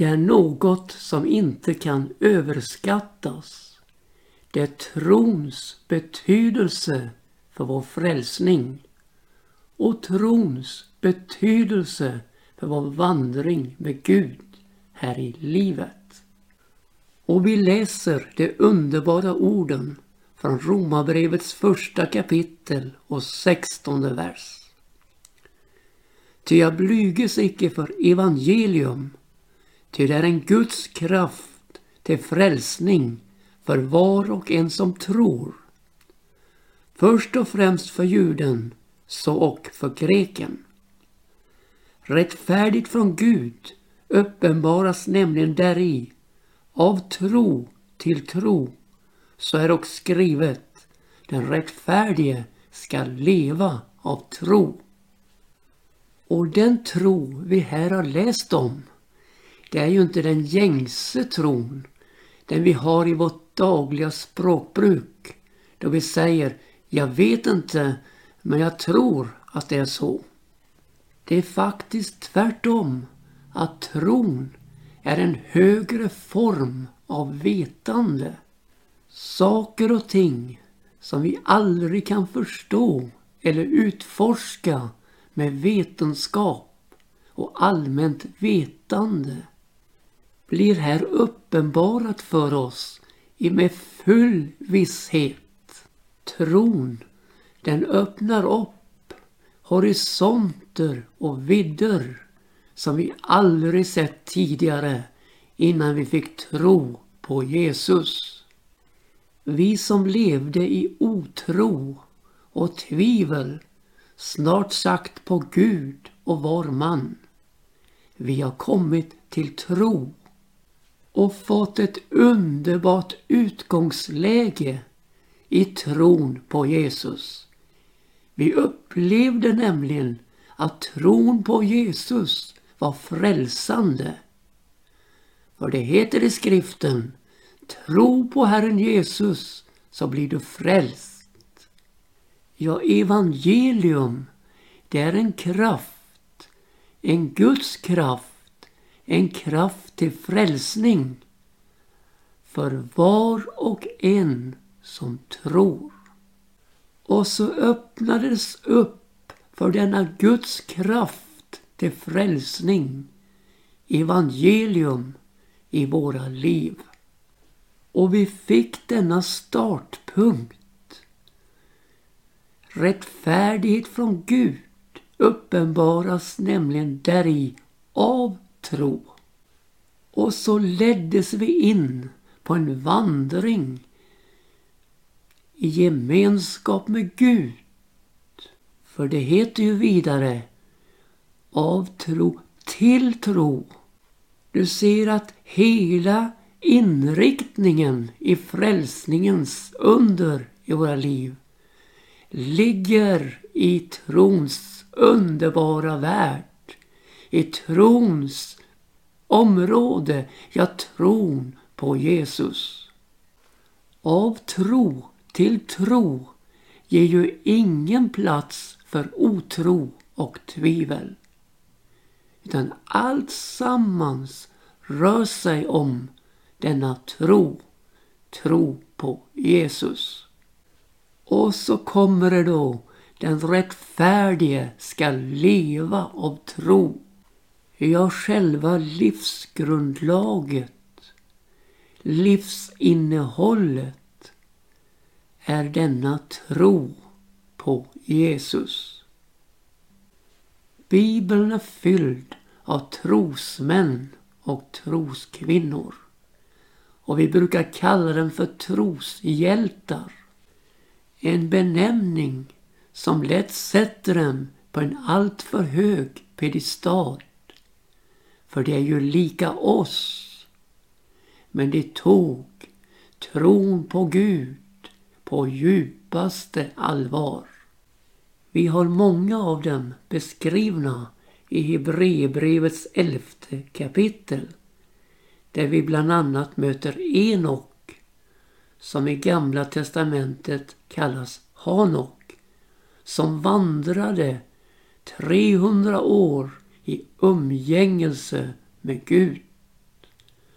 Det är något som inte kan överskattas. Det är trons betydelse för vår frälsning och trons betydelse för vår vandring med Gud här i livet. Och vi läser de underbara orden från Romarbrevets första kapitel och sextonde vers. Ty jag blyges icke för evangelium, ty det är en Guds kraft till frälsning för var och en som tror. Först och främst för juden, så och för greken. Rättfärdigt från Gud uppenbaras nämligen däri av tro till tro så är också skrivet den rättfärdige skall leva av tro. Och den tro vi här har läst om det är ju inte den gängse tron den vi har i vårt dagliga språkbruk då vi säger jag vet inte men jag tror att det är så. Det är faktiskt tvärtom att tron är en högre form av vetande. Saker och ting som vi aldrig kan förstå eller utforska med vetenskap och allmänt vetande blir här uppenbarat för oss i med full visshet. Tron, den öppnar upp horisonter och vidder som vi aldrig sett tidigare innan vi fick tro på Jesus. Vi som levde i otro och tvivel snart sagt på Gud och var man. Vi har kommit till tro och fått ett underbart utgångsläge i tron på Jesus. Vi upplevde nämligen att tron på Jesus var frälsande. För det heter i skriften Tro på Herren Jesus så blir du frälst. Ja, evangelium, det är en kraft, en Guds kraft, en kraft till frälsning för var och en som tror. Och så öppnades upp för denna Guds kraft till frälsning, evangelium i våra liv. Och vi fick denna startpunkt. Rättfärdighet från Gud uppenbaras nämligen däri av tro. Och så leddes vi in på en vandring i gemenskap med Gud. För det heter ju vidare av tro till tro. Du ser att hela inriktningen i frälsningens under i våra liv ligger i trons underbara värld. I trons område, ja tron på Jesus. Av tro till tro ger ju ingen plats för otro och tvivel. Utan allt sammans rör sig om denna tro. Tro på Jesus. Och så kommer det då den rättfärdige ska leva av tro. Ja, själva livsgrundlaget, livsinnehållet är denna tro på Jesus. Bibeln är fylld av trosmän och troskvinnor. Och vi brukar kalla dem för troshjältar. En benämning som lätt sätter dem på en alltför hög pedestal. För det är ju lika oss. Men de tog tron på Gud på djupaste allvar. Vi har många av dem beskrivna i Hebreerbrevets elfte kapitel. Där vi bland annat möter Enok som i Gamla testamentet kallas Hanok som vandrade 300 år i umgängelse med Gud.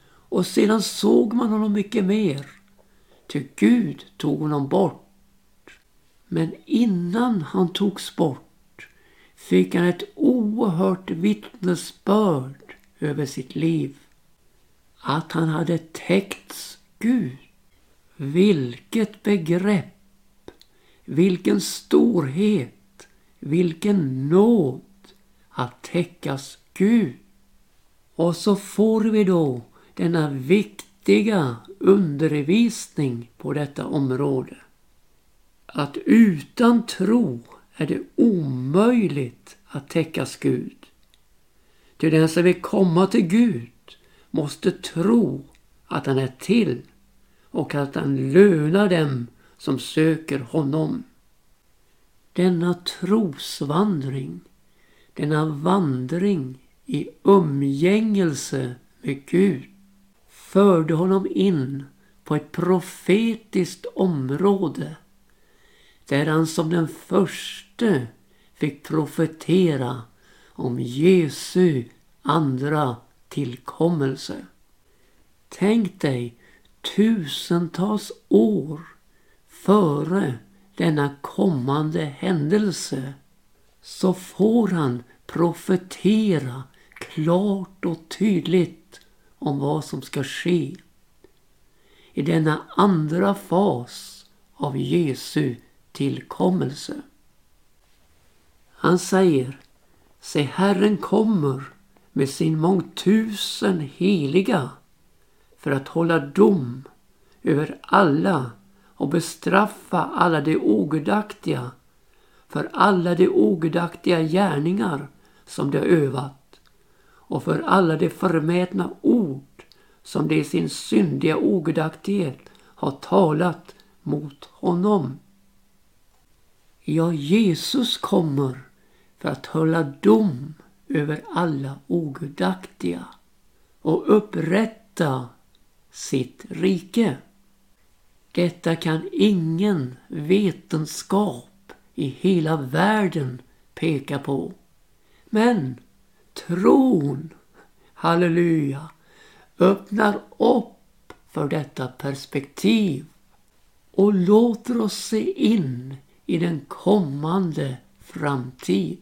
Och sedan såg man honom mycket mer. Ty Gud tog honom bort. Men innan han togs bort fick han ett oerhört vittnesbörd över sitt liv. Att han hade täckts Gud. Vilket begrepp! Vilken storhet! Vilken nåd att täckas Gud. Och så får vi då denna viktiga undervisning på detta område. Att utan tro är det omöjligt att täckas Gud. Ty den som vill komma till Gud måste tro att han är till och att han lönar dem som söker honom. Denna trosvandring, denna vandring i umgängelse med Gud förde honom in på ett profetiskt område där han som den förste fick profetera om Jesu andra tillkommelse. Tänk dig tusentals år före denna kommande händelse så får han profetera klart och tydligt om vad som ska ske i denna andra fas av Jesu tillkommelse. Han säger, se Herren kommer med sin mångtusen heliga för att hålla dom över alla och bestraffa alla de ogudaktiga för alla de ogudaktiga gärningar som de övat och för alla de förmätna ord som de i sin syndiga ogudaktighet har talat mot honom. Ja, Jesus kommer för att hålla dom över alla ogudaktiga och upprätta sitt rike. Detta kan ingen vetenskap i hela världen peka på. Men tron, halleluja, öppnar upp för detta perspektiv och låter oss se in i den kommande framtid.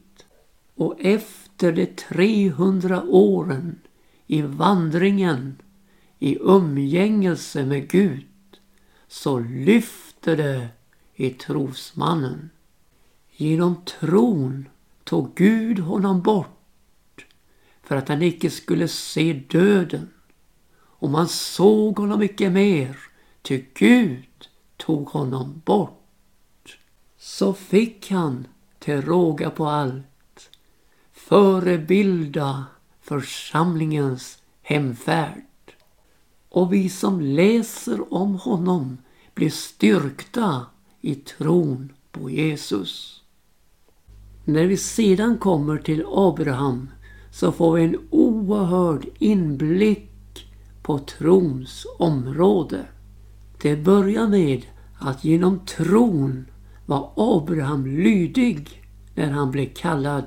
Och efter de 300 åren i vandringen i umgängelse med Gud så lyfter det i trosmannen. Genom tron tog Gud honom bort för att han icke skulle se döden. Och man såg honom icke mer, ty Gud tog honom bort. Så fick han till råga på allt förebilda församlingens hemfärd. Och vi som läser om honom blir styrkta i tron på Jesus. När vi sedan kommer till Abraham så får vi en oerhörd inblick på trons område. Det börjar med att genom tron var Abraham lydig när han blev kallad.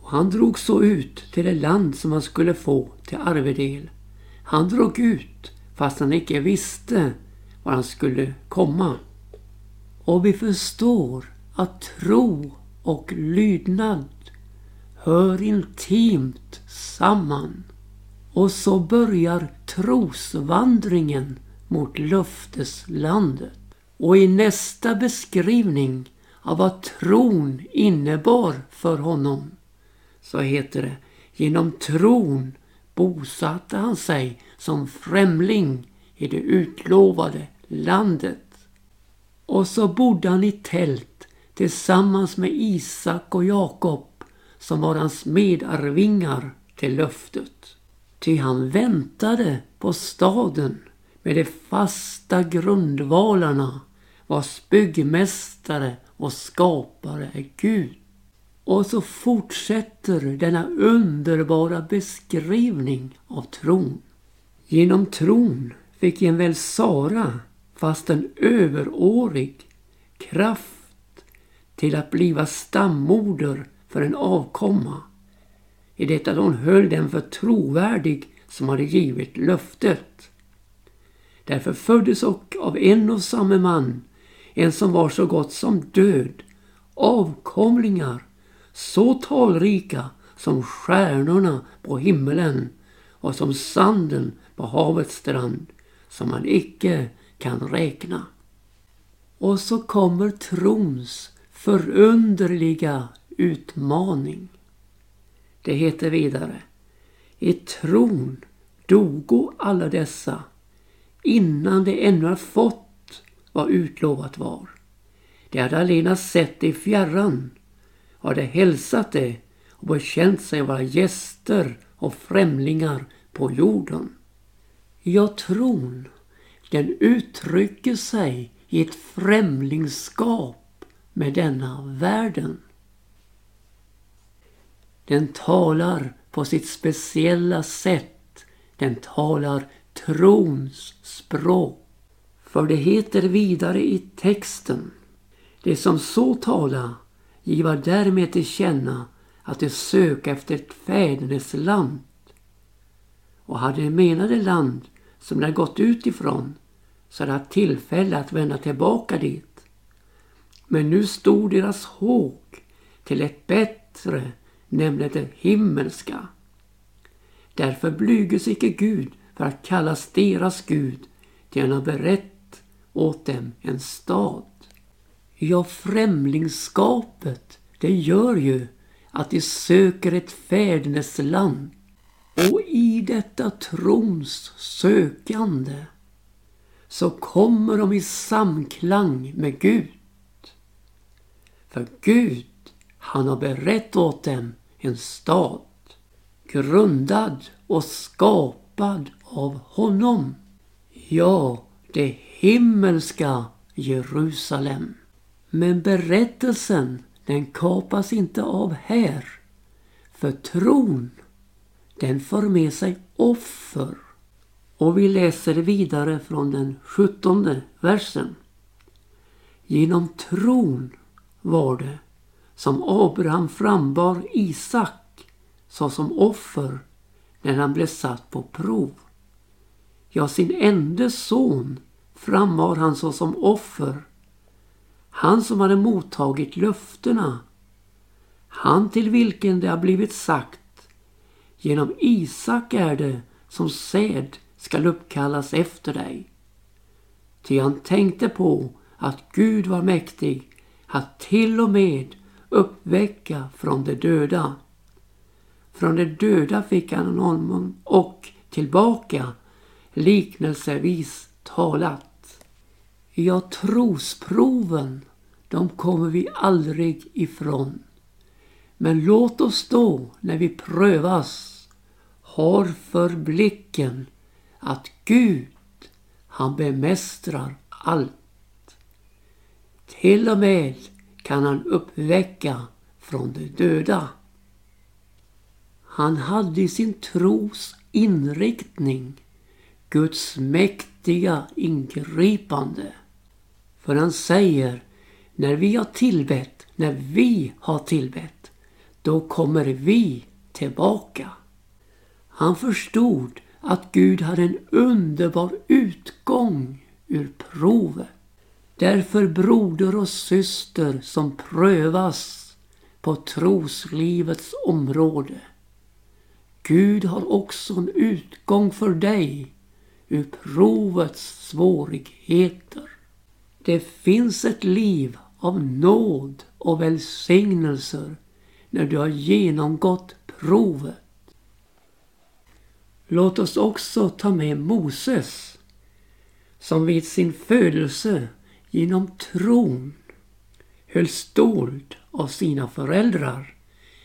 Och han drog så ut till det land som han skulle få till arvedel. Han drog ut fast han icke visste var han skulle komma. Och vi förstår att tro och lydnad hör intimt samman. Och så börjar trosvandringen mot löfteslandet. Och i nästa beskrivning av vad tron innebar för honom så heter det genom tron bosatte han sig som främling i det utlovade landet. Och så bodde han i tält tillsammans med Isak och Jakob som var hans medarvingar till löftet. Ty han väntade på staden med de fasta grundvalarna vars byggmästare och skapare är Gud. Och så fortsätter denna underbara beskrivning av tron. Genom tron fick en väl Sara, fast en överårig, kraft till att bliva stammoder för en avkomma. I detta hon höll den för trovärdig som hade givit löftet. Därför föddes och av en och samma man en som var så gott som död, avkomlingar så talrika som stjärnorna på himmelen och som sanden på havets strand som man icke kan räkna. Och så kommer trons förunderliga utmaning. Det heter vidare. I tron dogo alla dessa innan de ännu har fått vad utlovat var. De hade alena sett det i fjärran, hade hälsat det och bekänt sig vara gäster och främlingar på jorden. Ja, tron, den uttrycker sig i ett främlingskap med denna världen. Den talar på sitt speciella sätt. Den talar trons språk. För det heter vidare i texten. Det som så tala giva därmed till känna att de söka efter ett fädernes land. Och hade de menade land som de gått ut ifrån så hade de haft tillfälle att vända tillbaka dit. Men nu stod deras håg till ett bättre, nämligen det himmelska. Därför blyges icke Gud för att kallas deras Gud, till han har berett åt dem en stad. Ja, främlingskapet, det gör ju att de söker ett fädernesland. Och i detta trons sökande så kommer de i samklang med Gud. För Gud, han har berett åt dem en stad grundad och skapad av honom. Ja, det himmelska Jerusalem. Men berättelsen den kapas inte av här. För tron den för med sig offer. Och vi läser vidare från den sjuttonde versen. Genom tron var det som Abraham frambar Isak såsom offer när han blev satt på prov. Ja, sin enda son frambar han såsom offer. Han som hade mottagit löftena. Han till vilken det har blivit sagt Genom Isak är det som säd skall uppkallas efter dig. Ty han tänkte på att Gud var mäktig att till och med uppväcka från de döda. Från de döda fick han honom och tillbaka liknelsevis talat. Ja, trosproven, de kommer vi aldrig ifrån. Men låt oss då, när vi prövas, har för blicken att Gud, han bemästrar allt. Till och med kan han uppväcka från de döda. Han hade i sin tros inriktning Guds mäktiga ingripande. För han säger, när vi har tillbett, när vi har tillbett, då kommer vi tillbaka. Han förstod att Gud hade en underbar utgång ur provet. Därför broder och syster som prövas på troslivets område. Gud har också en utgång för dig ur provets svårigheter. Det finns ett liv av nåd och välsignelser när du har genomgått provet. Låt oss också ta med Moses som vid sin födelse genom tron hölls dold av sina föräldrar.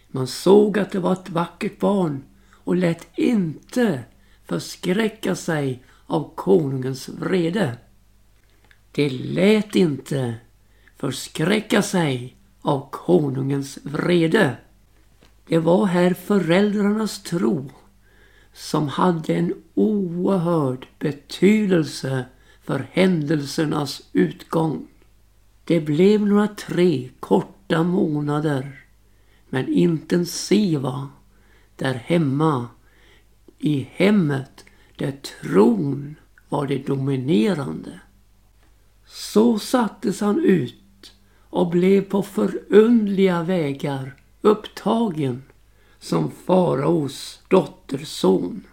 Man såg att det var ett vackert barn och lät inte förskräcka sig av konungens vrede. Det lät inte förskräcka sig av konungens vrede. Det var här föräldrarnas tro som hade en oerhörd betydelse för händelsernas utgång. Det blev några tre korta månader men intensiva där hemma i hemmet där tron var det dominerande. Så sattes han ut och blev på förundliga vägar upptagen som faraos dotterson.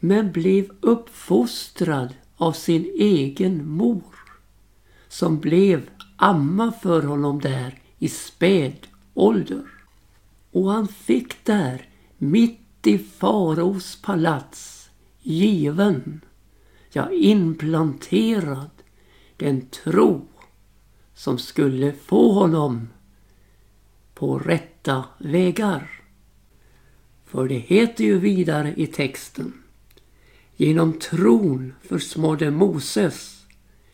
Men blev uppfostrad av sin egen mor som blev amma för honom där i späd ålder. Och han fick där, mitt i faraos palats, given, ja implanterad, den tro som skulle få honom på rätta vägar. För det heter ju vidare i texten. Genom tron försmådde Moses,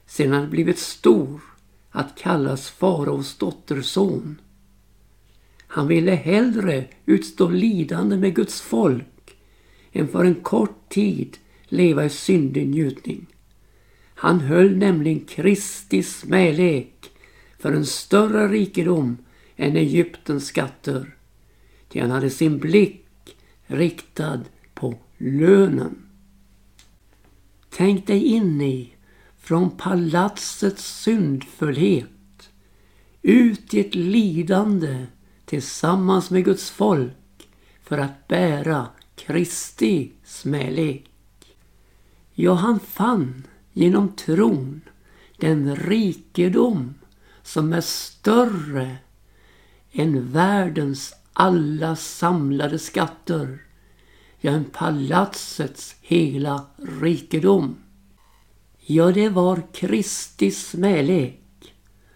sedan han blivit stor, att kallas faraos dotterson. Han ville hellre utstå lidande med Guds folk än för en kort tid leva i syndig njutning. Han höll nämligen Kristi smälek för en större rikedom än Egyptens skatter. Ty han hade sin blick riktad på lönen. Tänk dig in i från palatsets syndfullhet ut i ett lidande tillsammans med Guds folk för att bära Kristi smälek. Ja, han fann genom tron den rikedom som är större än världens alla samlade skatter, ja, en palatsets hela rikedom. Ja, det var Kristi smälek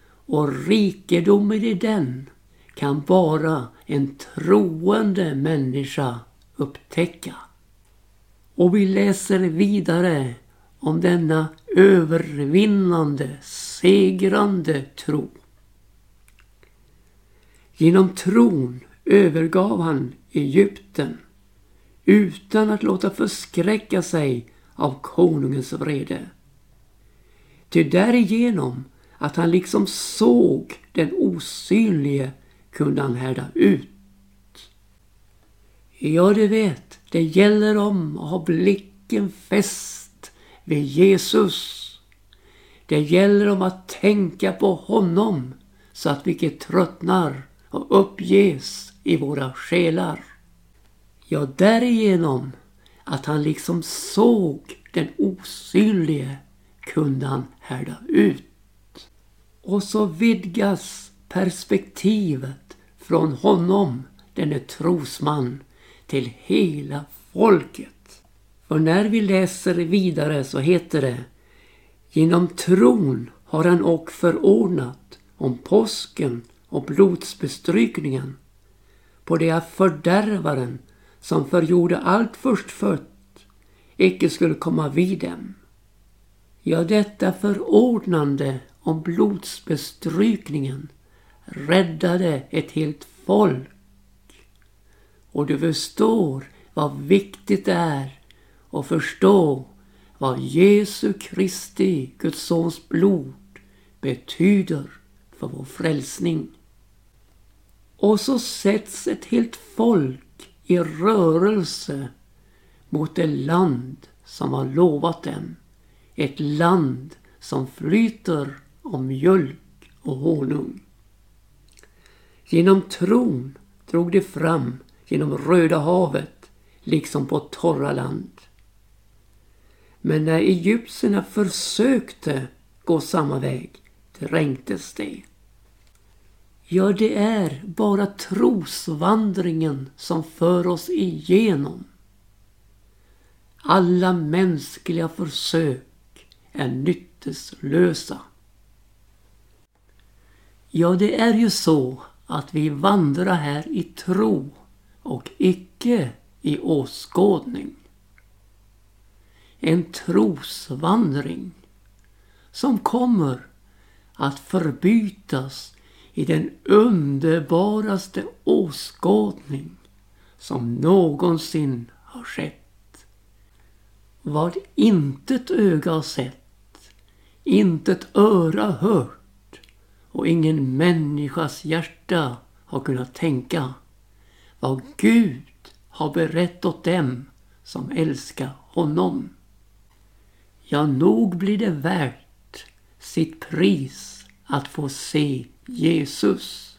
och rikedomen i den kan bara en troende människa upptäcka. Och vi läser vidare om denna övervinnande, segrande tro. Genom tron övergav han Egypten utan att låta förskräcka sig av konungens vrede. Ty därigenom att han liksom såg den osynlige kunde han härda ut. Ja, du vet, det gäller om att ha blicken fäst vid Jesus. Det gäller om att tänka på honom så att vi inte tröttnar och uppges i våra själar. Ja, därigenom att han liksom såg den osynlige kunde han härda ut. Och så vidgas perspektivet från honom, denne trosman, till hela folket. För när vi läser vidare så heter det Genom tron har han och förordnat om påsken och blodsbestrykningen på det att fördärvaren som förgjorde allt förstfött icke skulle komma vid dem. Ja, detta förordnande om blodsbestrykningen räddade ett helt folk. Och du förstår vad viktigt det är att förstå vad Jesu Kristi, Guds sons blod, betyder för vår frälsning. Och så sätts ett helt folk i rörelse mot det land som har lovat dem. Ett land som flyter om mjölk och honung. Genom tron drog de fram genom Röda havet liksom på torra land. Men när egyptierna försökte gå samma väg dränktes de. Ja, det är bara trosvandringen som för oss igenom. Alla mänskliga försök är nytteslösa. Ja, det är ju så att vi vandrar här i tro och icke i åskådning. En trosvandring som kommer att förbytas i den underbaraste åskådning som någonsin har skett. Vad intet öga har sett, intet öra hört och ingen människas hjärta har kunnat tänka vad Gud har berett åt dem som älskar honom. Ja, nog blir det värt sitt pris att få se Jesus.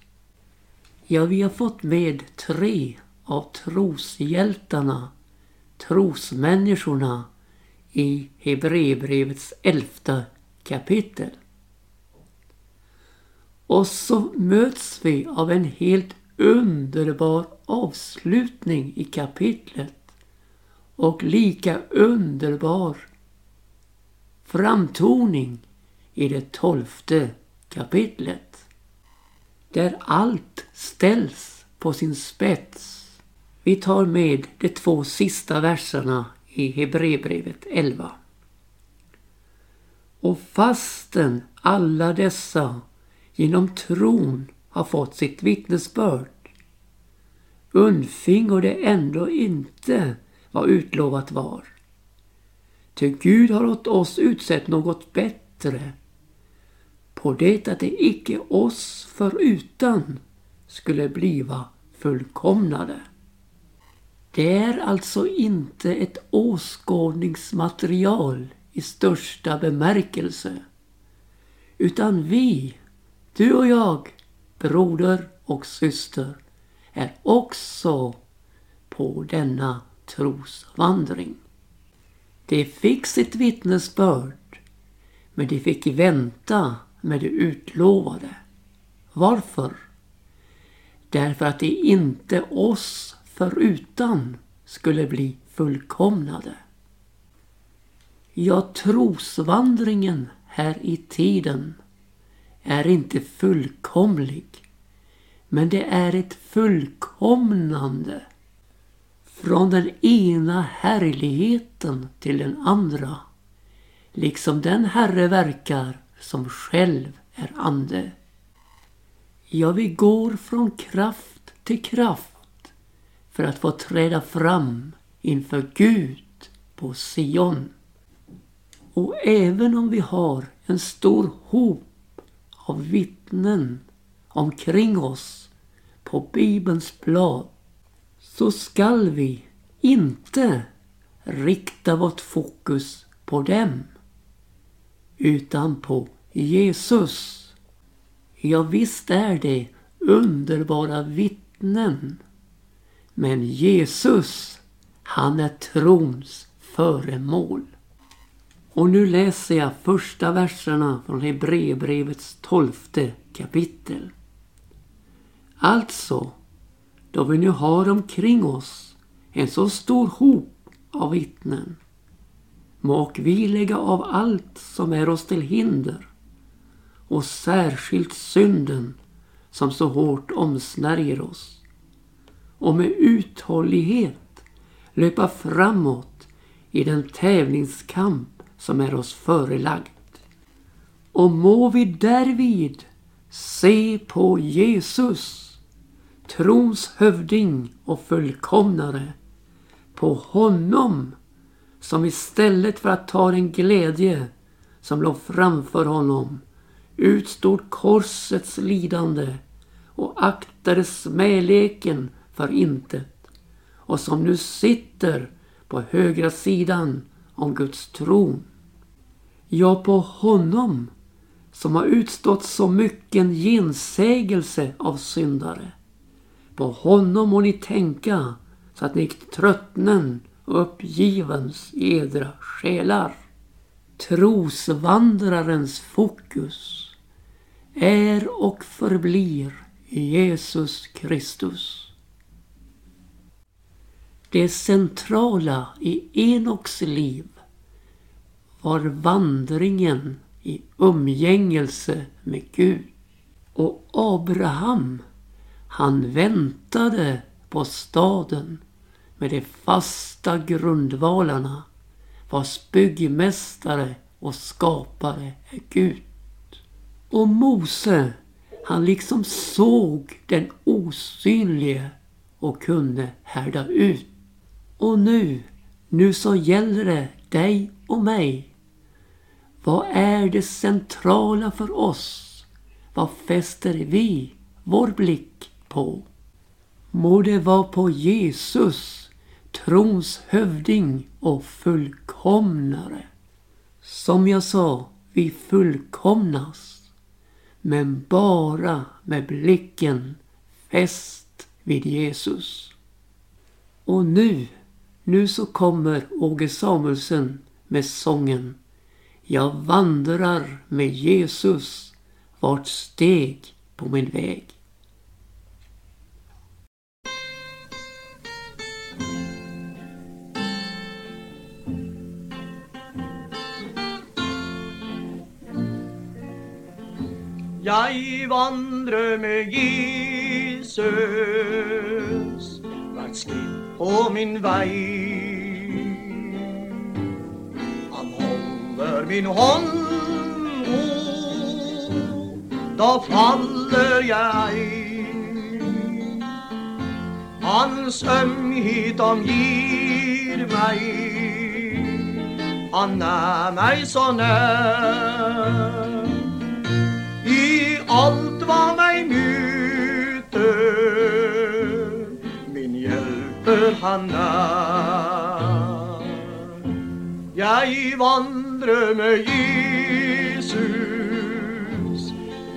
Ja, vi har fått med tre av troshjältarna, trosmänniskorna i Hebreerbrevets elfte kapitel. Och så möts vi av en helt underbar avslutning i kapitlet och lika underbar framtoning i det tolfte kapitlet. Där allt ställs på sin spets. Vi tar med de två sista verserna i Hebreerbrevet 11. Och fastän alla dessa genom tron har fått sitt vittnesbörd undfingor det ändå inte vad utlovat var. Ty Gud har åt oss utsett något bättre på det att det icke oss förutan skulle bliva fullkomnade. Det är alltså inte ett åskådningsmaterial i största bemärkelse. Utan vi, du och jag, broder och syster, är också på denna trosvandring. De fick sitt vittnesbörd, men de fick vänta med det utlovade. Varför? Därför att de inte oss förutan skulle bli fullkomnade. Ja, trosvandringen här i tiden är inte fullkomlig. Men det är ett fullkomnande. Från den ena härligheten till den andra. Liksom den Herre verkar som själv är ande. Ja, vi går från kraft till kraft för att få träda fram inför Gud på Sion. Och även om vi har en stor hop av vittnen omkring oss på Bibelns blad så skall vi inte rikta vårt fokus på dem utan på Jesus. Ja, visst är det underbara vittnen men Jesus, han är trons föremål. Och nu läser jag första verserna från Hebreerbrevets tolfte kapitel. Alltså, då vi nu har omkring oss en så stor hop av vittnen, må vi lägga av allt som är oss till hinder och särskilt synden som så hårt omsnärjer oss och med uthållighet löpa framåt i den tävlingskamp som är oss förelagd. Och må vi därvid se på Jesus, trons hövding och fullkomnare, på honom som istället för att ta den glädje som låg framför honom utstod korsets lidande och aktade smäleken för intet och som nu sitter på högra sidan om Guds tron. Ja, på honom som har utstått så mycken gensägelse av syndare. På honom må ni tänka så att ni tröttnen uppgivens i edra själar. Trosvandrarens fokus är och förblir Jesus Kristus. Det centrala i Enoks liv var vandringen i umgängelse med Gud. Och Abraham, han väntade på staden med de fasta grundvalarna vars byggmästare och skapare är Gud. Och Mose, han liksom såg den osynlige och kunde härda ut. Och nu, nu så gäller det dig och mig. Vad är det centrala för oss? Vad fäster vi vår blick på? Må det vara på Jesus, trons hövding och fullkomnare. Som jag sa, vi fullkomnas. Men bara med blicken fäst vid Jesus. Och nu, nu så kommer Åge Samuelsen med sången Jag vandrar med Jesus vart steg på min väg. Jag vandrar med Jesus. Vart skritt på min väg. Han håller min hand då faller jag Hans ömhet omger mig. Han är mig så när allt vad mig möter Min hjälper han är Jag vandrar med Jesus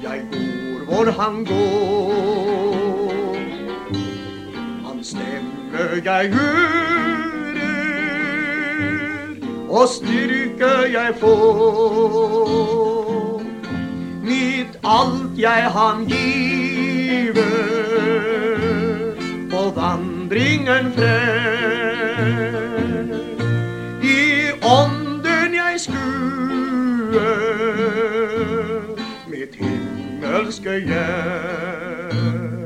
jag går var han går. Han stämmer jag hörer och styrka jag får. Mitt allt jag han giver på vandringen fram I onden jag skuer mitt himmelske hjärta.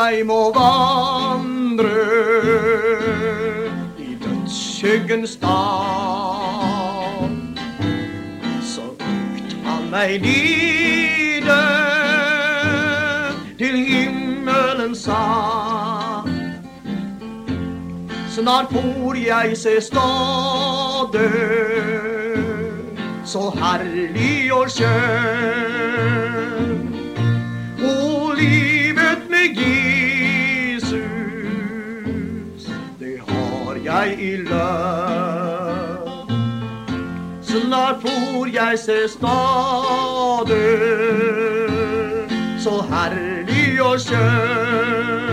Jeg må vandre i dødsskyggens dal, så økt han meg nide til himmelens sal. Snart får jeg se staden så herlig och skön Och livet med Jesus, jag i lön. Snart får jag se staden så härlig och skön.